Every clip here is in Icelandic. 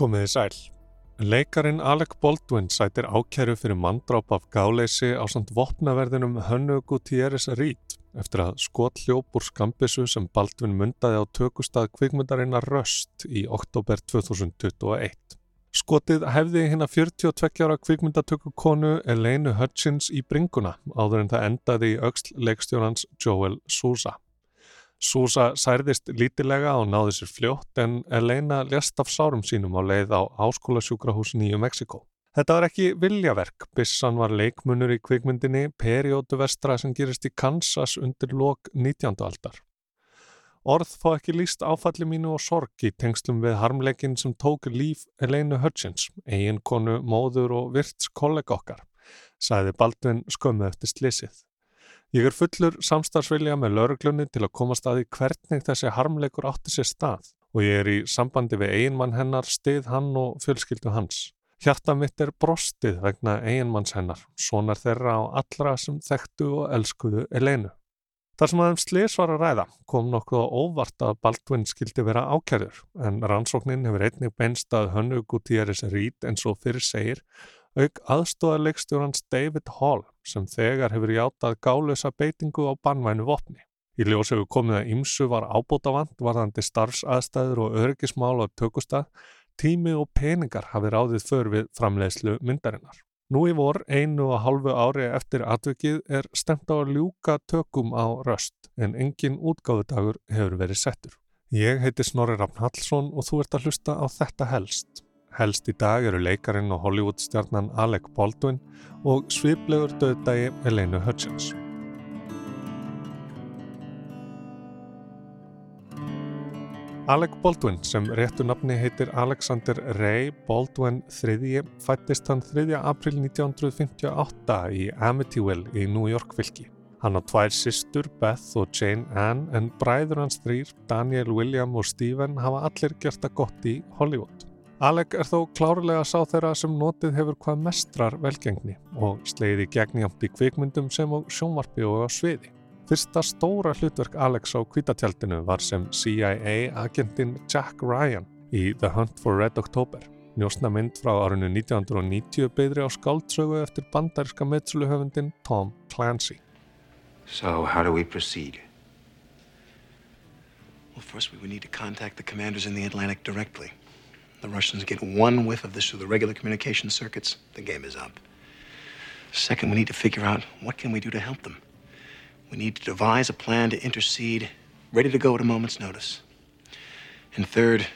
Komiði sæl. Leikarin Alec Baldwin sætir ákjæru fyrir manndráp af gáleysi á samt vopnaverðinum Hönnu Gutierrez Reed eftir að skot hljóp úr skambissu sem Baldwin mundaði á tökustað kvikmyndarinnar Röst í oktober 2021. Skotið hefði hinn að 42 ára kvikmyndatöku konu Elaine Hutchins í bringuna áður en það endaði í auksl leikstjórnans Joel Sousa. Súsa særðist lítilega og náði sér fljótt en Elena lest af sárum sínum á leið á Háskólasjúkrahús Nýju Mexiko. Þetta var ekki viljaverk, Bissan var leikmunur í kvikmyndinni Periódu vestra sem gerist í Kansas undir lok 19. aldar. Orð fá ekki líst áfalli mínu og sorg í tengslum við harmleikin sem tók líf Elena Hutchins, eigin konu, móður og virts kollega okkar, sæði Baldvin skömmu eftir slissið. Ég er fullur samstarfsvilja með lauruglunni til að koma staði hvernig þessi harmleikur átti sér stað og ég er í sambandi við eiginmann hennar, stið hann og fjölskyldu hans. Hjarta mitt er brostið vegna eiginmanns hennar, sonar þeirra á allra sem þekktu og elskuðu Elenu. Þar sem aðeins slis var að ræða kom nokkuð á óvart að Baldwin skildi vera ákjærður en rannsóknin hefur einnig beinst að hönnu Gutierrez Reed eins og fyrir segir auk aðstóðarleikstjórans David Hall sem þegar hefur játað gálösa beitingu á bannvænu vopni. Í ljós hefur komið að Ímsu var ábótavand varðandi starfsaðstæður og örgismál á tökustað, tími og peningar hafi ráðið för við framleiðslu myndarinnar. Nú í vor, einu og halvu ári eftir atvikið er stemt á að ljúka tökum á röst en engin útgáðudagur hefur verið settur. Ég heiti Snorri Rafn Hallsson og þú ert að hlusta á þetta helst. Helst í dag eru leikarin og Hollywoodstjarnan Alec Baldwin og sviplegur döðdagi Elena Hutchins. Alec Baldwin sem réttu nafni heitir Alexander Ray Baldwin III fættist hann 3. april 1958 í Amityville í New York fylki. Hann á tvær sýstur, Beth og Jane Ann, en bræður hans þrýr, Daniel, William og Stephen hafa allir gert það gott í Hollywood. Alec er þó klárlega sá þeirra sem notið hefur hvað mestrar velgengni og sleiði gegnjámt í kvikmyndum sem á sjónvarpi og á sviði. Fyrsta stóra hlutverk Alex á kvítatjaldinu var sem CIA-agentinn Jack Ryan í The Hunt for Red October. Njósna mynd frá árinu 1990 beidri á skáldsögu eftir bandaríska meðsuluhöfundin Tom Clancy. So, how do we proceed? Well, first we would need to contact the commanders in the Atlantic directly. The Russians get one whiff of this through the regular communication circuits, the game is up. Second, we need to figure out what can we do to help them. We need to devise a plan to intercede, ready to go at a moment's notice. And third,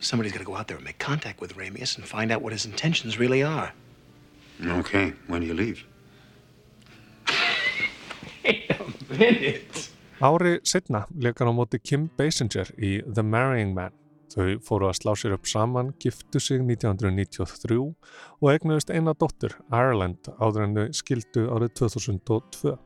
somebody's got to go out there and make contact with Ramius and find out what his intentions really are. Okay, when do you leave? Wait a minute. Ári setna leikar á móti Kim Basinger í The Marrying Man. Þau fóru að slá sér upp saman, giftu sig 1993 og egnuðist eina dóttur, Ireland, áður en þau skildu árið 2002.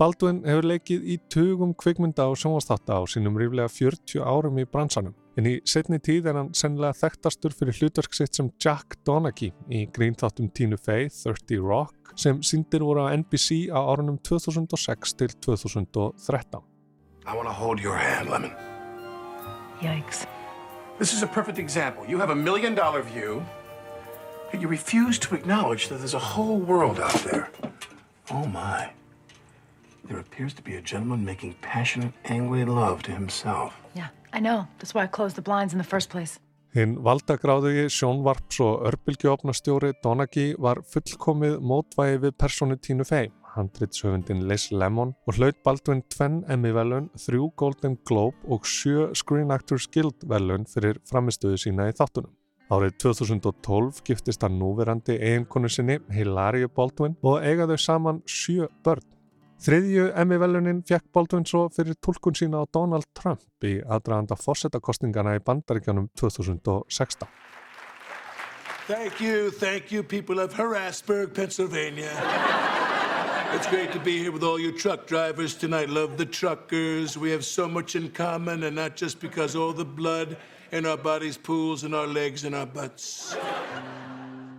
Baldwin hefur leikið í tugum kvikmynda og sjónvastátta á sínum ríflega 40 árum í bransanum. En í setni tíð er hann sennilega þekktastur fyrir hlutverk sitt sem Jack Donaghy í grínþáttum Tínu Fey, 30 Rock, sem síndir voru á NBC á árunum 2006 til 2013. I want to hold your hand, Lemon. Yikes. This is a perfect example. You have a million dollar view, and you refuse to acknowledge that there's a whole world out there. Oh my. There appears to be a gentleman making passionate, angry love to himself. Yeah, I know. That's why I closed the blinds in the first place. Hinn valdagráðugi sjónvarps og örbylgjófnastjóri Donaghy var fullkomið mótvægi við personu Tínu Fey, handritsöfundin Les Lemon og hlaut Baldwin tvenn Emmy-velun, þrjú Golden Globe og sjö Screen Actors Guild velun fyrir framistöðu sína í þáttunum. Árið 2012 giftist hann núverandi eiginkonu sinni Hilaria Baldwin og eiga þau saman sjö börn. Þriðju Emmy-velunin fekk Baldwin svo fyrir tólkun sína á Donald Trump í aðdraganda fórsetakostningana í bandaríkjanum 2016. Thank you, thank you, people of Harrisburg, Pennsylvania. It's great to be here with all you truck drivers tonight. Love the truckers. We have so much in common, and not just because all the blood in our bodies pools in our legs and our butts.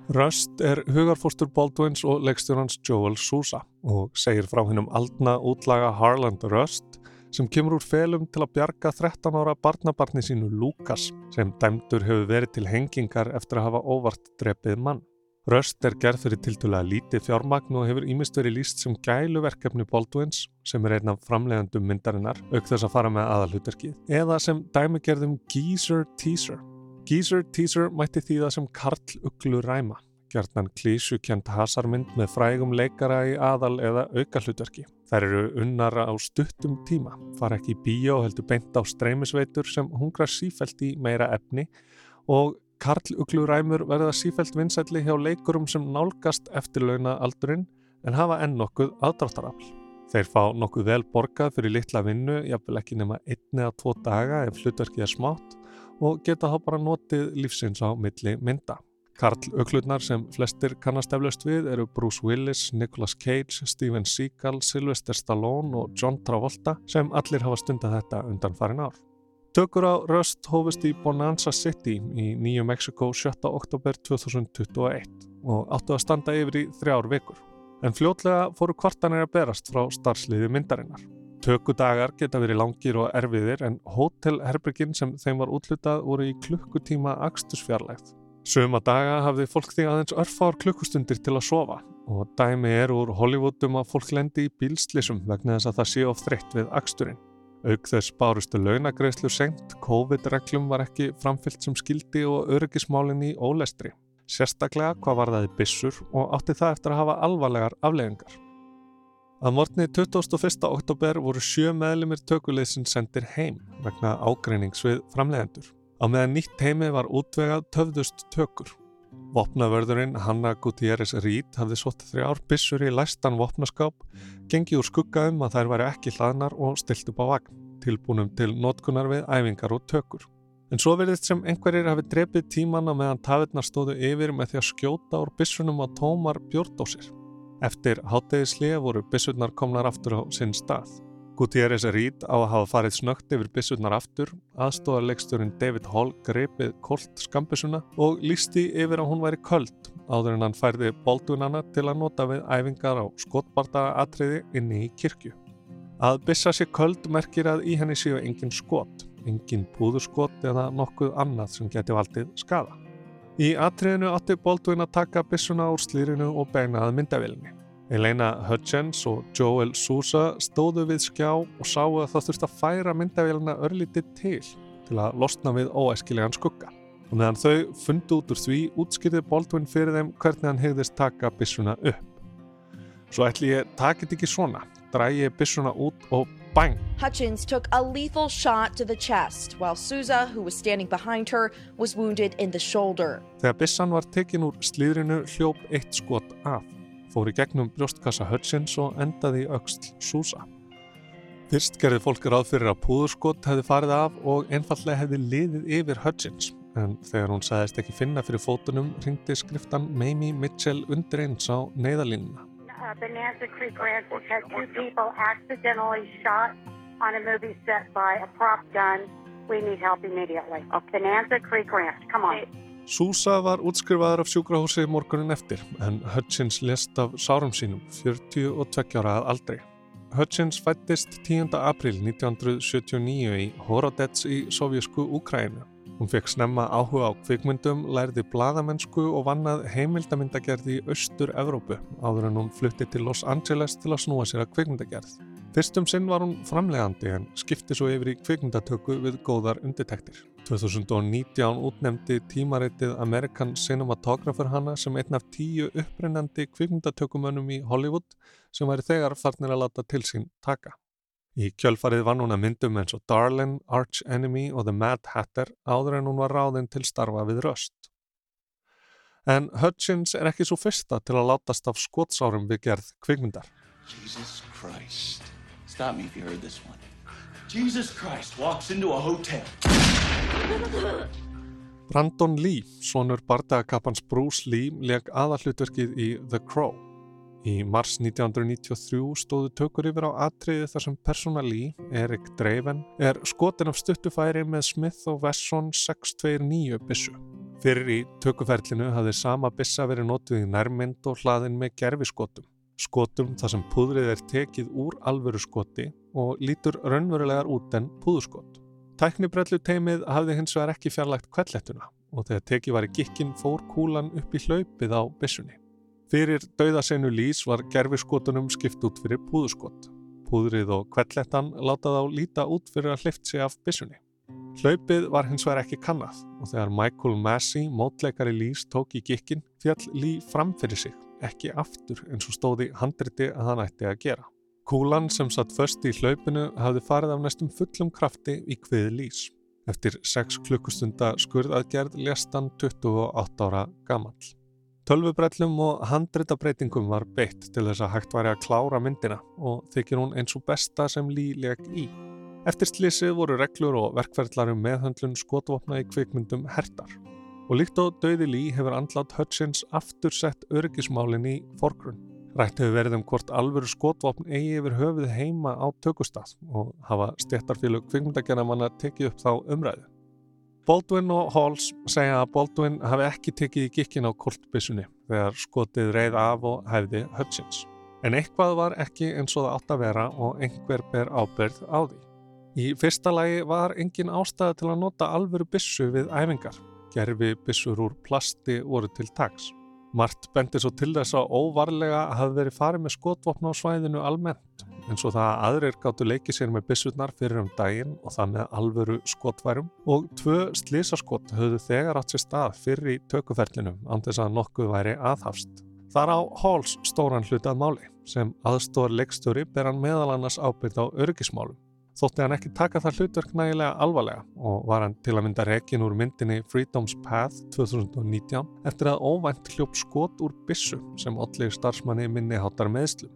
Rust er hugarfóstur Baldwins og leikstjórnans Joel Sousa og segir frá hennum aldna útlaga Harland Rust sem kemur úr felum til að bjarga 13 ára barnabarni sínu Lukas sem dæmdur hefur verið til hengingar eftir að hafa óvart drepið mann. Röst er gerð fyrir tildulega lítið fjármagn og hefur ímist verið líst sem gæluverkefni Baldwins sem er einn af framlegandum myndarinnar auk þess að fara með aðalhutarkið eða sem dæmigerðum Geezer Teaser. Geezer Teaser mætti þýða sem Karl Uglu Ræma, gerðnan klísukjönd hasarmynd með frægum leikara í aðal eða auka hlutverki. Þær eru unnara á stuttum tíma, fara ekki í bíó heldur beint á streymisveitur sem hungra sífælt í meira efni og Karl Ugluræmur verða sífælt vinsætli hjá leikurum sem nálgast eftirlauna aldurinn en hafa enn nokkuð aðdráttarafl. Þeir fá nokkuð vel borgað fyrir litla vinnu, jafnvel ekki nema einn eða tvo daga ef hlutverkið er smátt og geta þá bara notið lífsins á milli mynda. Karl Uglurnar sem flestir kannast eflaust við eru Bruce Willis, Nicolas Cage, Steven Seagal, Sylvester Stallone og John Travolta sem allir hafa stundað þetta undan farin ár. Tökur á Röst hófust í Bonanza City í Nýju Mexiko 7. oktober 2021 og áttu að standa yfir í þrjár vikur. En fljótlega fóru kvartanir að berast frá starfsliði myndarinnar. Tökudagar geta verið langir og erfiðir en hótelherbergin sem þeim var útlutað voru í klukkutíma axtusfjarlægt. Suma daga hafði fólk því aðeins örfár klukkustundir til að sofa og dæmi er úr Hollywoodum að fólk lendi í bílslisum vegna þess að það sé of þreytt við axturinn. Auk þess bárustu launagreislu senkt, COVID-reglum var ekki framfyllt sem skildi og öryggismálinn í ólestri. Sérstaklega hvað var það í bissur og átti það eftir að hafa alvarlegar afleggingar. Að morgni 21. oktober voru sjö meðlumir tökulegsin sendir heim vegna ágreinings við framlegendur. Á meðan nýtt heimi var útvegað töfðust tökur. Vopnavörðurinn Hanna Gutierrez Reed hafði sótt þrjár bissur í læstan vopnaskáp, gengi úr skuggaðum að þær væri ekki hlaðnar og stilt upp á vagn, tilbúnum til notkunar við æfingar og tökur. En svo verðist sem einhverjir hafi drepið tímanna meðan tafirnar stóðu yfir með því að skjóta úr bissunum á tómar bjórdósir. Eftir háttegislið voru bissurnar komnar aftur á sinn stað. Gutierrez Reed á að hafa farið snögt yfir bissurnar aftur, aðstóðarleiksturinn David Hall greipið kolt skambissuna og lísti yfir að hún væri köld áður en hann færði boldunana til að nota við æfingar á skotbardaga atriði inni í kirkju. Að bissa sér köld merkir að í henni séu engin skot, engin púðurskot eða nokkuð annað sem geti valdið skada. Í atriðinu átti Baldwin að taka bissuna úr slýrinu og beinaði myndavilni. Elena Hutchins og Joel Sousa stóðu við skjá og sáu að það þurfti að færa myndavélina örlítið til til að losna við óæskilegan skugga. Og meðan þau fundu út úr því útskýrði Baldwin fyrir þeim hvernig hann hegðist taka bissuna upp. Svo ætli ég takit ekki svona, drægi bissuna út og bang! Hutchins took a lethal shot to the chest, while Souza, who was standing behind her, was wounded in the shoulder. Þegar bissan var tekin úr slíðrinu hljóp eitt skot af fór í gegnum brjóstkassa Hutchins og endaði í auksl Súsa. Fyrst gerði fólk ráð fyrir að púðurskott hefði farið af og einfallega hefði liðið yfir Hutchins en þegar hún sagðist ekki finna fyrir fótunum ringdi skriftan Mamie Mitchell undir eins á neyðalínuna. Uh, Bonanza Creek Ranch has had two people accidentally shot on a movie set by a prop gun. We need help immediately. Bonanza Creek Ranch, come on. Súsa var útskrifaður af sjúkrahúsi morgunin eftir en Hutchins lest af sárum sínum 42 ára að aldrei. Hutchins fættist 10. april 1979 í Horodets í sovjasku Úkrænu. Hún fekk snemma áhuga á kvikmyndum, lærði bladamennsku og vannað heimildamindagerði í Östur-Evrópu áður en hún flutti til Los Angeles til að snúa sér að kvikmyndagerð. Fyrstum sinn var hún framlegandi en skipti svo yfir í kvikmyndatöku við góðar undirtektir. 2019 útnemdi tímaritið American Cinematographer hana sem einn af tíu upprennandi kvikmyndatökumönnum í Hollywood sem væri þegar farnir að láta til sín taka. Í kjölfarið vann hún að myndum eins og Darlin, Arch Enemy og The Mad Hatter áður en hún var ráðinn til starfa við röst. En Hutchins er ekki svo fyrsta til að látast af skotsárum við gerð kvikmyndar. Jesus Christ. Stop me if you heard this one. Jesus Christ walks into a hotel. Brandon Lee, sonur bardagakappans Bruce Lee, leg aðallutverkið í The Crow. Í mars 1993 stóðu tökur yfir á atriði þar sem persóna Lee, Erik Draven, er skotin af stuttufæri með Smith og Wesson 629 bissu. Fyrir í tökuferlinu hafði sama bissa verið notuð í nærmynd og hlaðin með gerfiskotum. Skotum þar sem púðrið er tekið úr alvöru skoti og lítur raunverulegar út en púðuskott. Tæknibrellu teimið hafði hins vegar ekki fjarlægt kvellettuna og þegar tekið var í gikkin fór kúlan upp í hlaupið á bissunni. Fyrir dauðaseinu lís var gerfiskotunum skipt út fyrir púðuskott. Púðrið og kvellettan látað á líta út fyrir að hlift sig af bissunni. Hlaupið var hins vegar ekki kannað og þegar Michael Massey, mótleikari Lís, tók í gikkin fjall Lee fram fyrir sig, ekki aftur eins og stóði handriti að hann ætti að gera. Kúlan sem satt först í hlaupinu hafði farið af næstum fullum krafti í kviði Lís. Eftir 6 klukkustunda skurðaðgerð lest hann 28 ára gamall. Tölvubrellum og handritabreitingum var beitt til þess að hægt væri að klára myndina og þykir hún eins og besta sem Lee leg í. Eftir slísið voru reglur og verkferðlarum meðhöndlun skotvopna í kvikmyndum hertar. Og líkt og döði Lý hefur andlátt Hutchins aftur sett öryggismálinn í forgrunn. Rætt hefur verið um hvort alvöru skotvopn eigi yfir höfuð heima á tökustaf og hafa stéttarfílu kvikmyndagjana manna tekið upp þá umræðu. Baldwin og Halls segja að Baldwin hafi ekki tekið í gikkin á koltbissunni þegar skotið reið af og hæfði Hutchins. En eitthvað var ekki eins og það átt að vera og einhver ber ábyrð á því. Í fyrsta lagi var engin ástæða til að nota alvöru bissu við æfingar. Gerfi bissur úr plasti voru til tags. Mart bendi svo til þess að óvarlega hafi verið farið með skotvopna á svæðinu almennt, eins og það að aðrir gáttu leikið sér með bissurnar fyrir um daginn og það með alvöru skotværum og tvö slísaskott höfðu þegar átt sér stað fyrir í tökuferlinum þess að nokkuð væri aðhafst. Þar á Halls stóran hlutað máli sem aðstór leikstöri ber hann meðal annars ábyrð á örgismálum þótti hann ekki taka það hlutverk nægilega alvarlega og var hann til að mynda rekin úr myndinni Freedom's Path 2019 eftir að óvænt hljóp skot úr bissu sem allir starfsmanni minni hátar meðslu.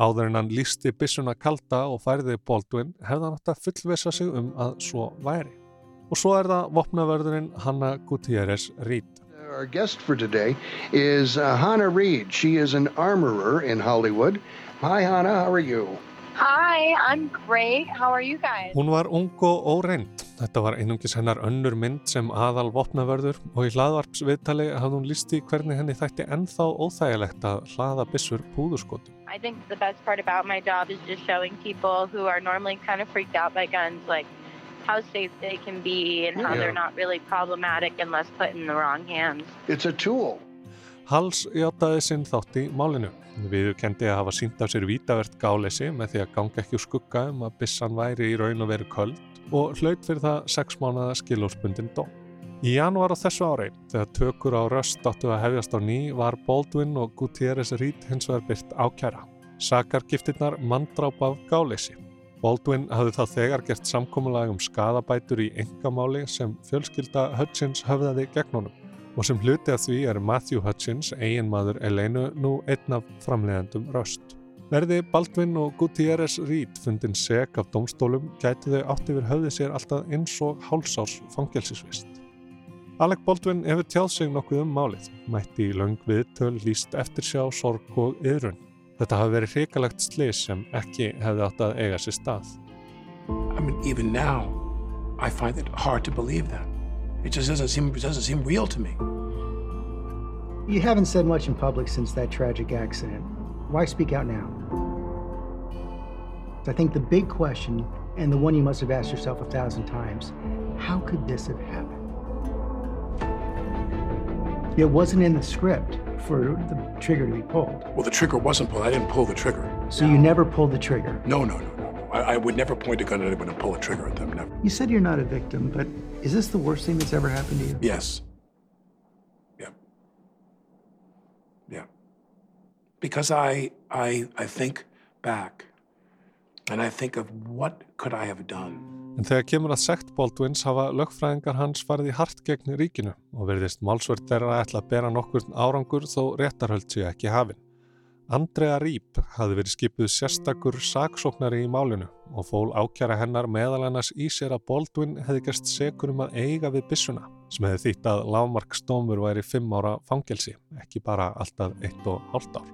Áður en hann lísti bissuna kalda og færði Baldwin hefði hann átt að fullvisa sig um að svo væri. Og svo er það vopnavörðurinn Hanna Gutierrez Reed. Our guest for today is uh, Hannah Reed. She is an armorer in Hollywood. Hi Hannah, how are you? Hi, I'm great. How are you guys? Hún var ung og óreind. Þetta var einungis hennar önnur mynd sem aðal vopnavörður og í hlaðvarpsviðtali hafði hún lísti hvernig henni þætti ennþá óþægilegt að hlaða bissur púðurskotum. I think the best part about my job is just showing people who are normally kind of freaked out by guns like how safe they can be and how yeah. they're not really problematic unless put in the wrong hands. It's a tool. Hals játaði sinn þátt í málinu. Við kendi að hafa sínt af sér vítavert gálesi með því að ganga ekki úr skugga um að bissan væri í raun og veru köld og hlaut fyrir það 6 mánuða skilórsbundin dó. Í janúar á þessu ári, þegar tökur á röst áttu að hefjast á ný, var Baldwin og Gutierrez Reed hins vegar byrt ákjæra. Sakargiftirnar manndráp af gálesi. Baldwin hafði þá þegar gert samkómulag um skadabætur í engamáli sem fjölskylda Hutchins höfðaði gegn honum og sem hluti af því er Matthew Hutchins, eiginmaður Eleinu, nú einn af framleiðandum röst. Verði Baldwin og Gutierrez Reed fundin seg af domstólum gæti þau átt yfir höfði sér alltaf eins og hálsárs fangelsisvist. Alec Baldwin hefur tjáð sig nokkuð um málið, mætti í löng viðtöl líst eftirsjá, sorg og yðrun. Þetta hafi verið hrikalegt slis sem ekki hefði átt að eiga sér stað. I mean, even now, I find it hard to believe that. It just doesn't seem it doesn't seem real to me. You haven't said much in public since that tragic accident. Why speak out now? I think the big question, and the one you must have asked yourself a thousand times, how could this have happened? It wasn't in the script for the trigger to be pulled. Well, the trigger wasn't pulled. I didn't pull the trigger. So you never pulled the trigger? No, no, no, no. I, I would never point a gun at anyone and pull a trigger at them. Never. You said you're not a victim, but is this the worst thing that's ever happened to you? Yes. Yeah. Yeah. Because I I I think back and I think of what could I have done. En þegar kemur að sekt Baldwins hafa lögfræðingar hans farið í hart gegn ríkinu og verðist málsvörð þeirra ætla að bera nokkur árangur þó réttarhöld séu ekki hafinn. Andrea Rýp hafði verið skipuð sérstakur saksóknari í málinu og fól ákjara hennar meðal annars í sér að Baldwin hefði gerst segur um að eiga við bissuna sem hefði þýtt að lámarkstómur væri fimm ára fangelsi, ekki bara alltaf eitt og hálft ár.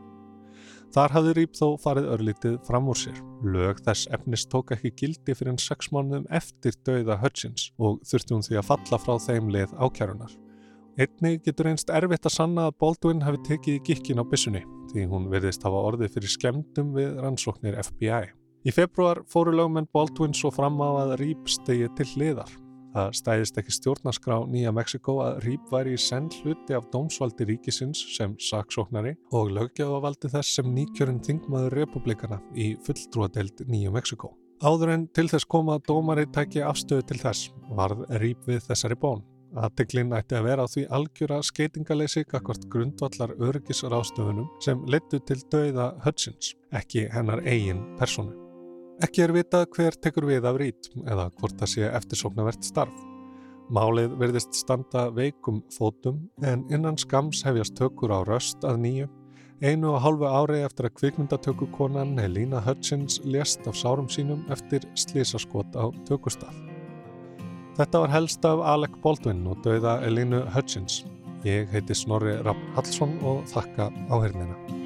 Þar hafði Rýp þó farið örlítið fram úr sér. Lög þess efnis tók ekki gildi fyrir en sex mánuðum eftir dauða Hutchins og þurfti hún því að falla frá þeim leið ákjarunar. Einni getur einst erfitt að sanna að Baldwin hafi tekið gikkin á bissunni því hún verðist hafa orðið fyrir skemdum við rannsóknir FBI. Í februar fóru lögmenn Baldwin svo fram á að Rýp stegi til hliðar. Það stæðist ekki stjórnaskrá Nýja Mexiko að Rýp væri í senn hluti af dómsvaldi ríkisins sem saksóknari og löggefavaldi þess sem nýkjörinn þingmaður republikana í fulltrúadeld Nýja Mexiko. Áður en til þess koma að dómari tæki afstöðu til þess varð Rýp við þessari bón. Aðteglinn ætti að vera á því algjöra skeitingaleysi kakvart grundvallar örgisráðstöfunum sem leittu til dauða Hutchins, ekki hennar eigin personu. Ekki er vitað hver tekur við af rít eða hvort það sé eftirsóknavert starf. Málið verðist standa veikum fótum en innan skams hefjast tökur á röst að nýju. Einu og hálfu ári eftir að kvikmyndatökukonan Helena Hutchins lést af sárum sínum eftir slísaskot á tökustaf. Þetta var helst af Alec Baldwin og dauða Elinu Hutchins. Ég heiti Snorri Rapp Hallsson og þakka áhengina.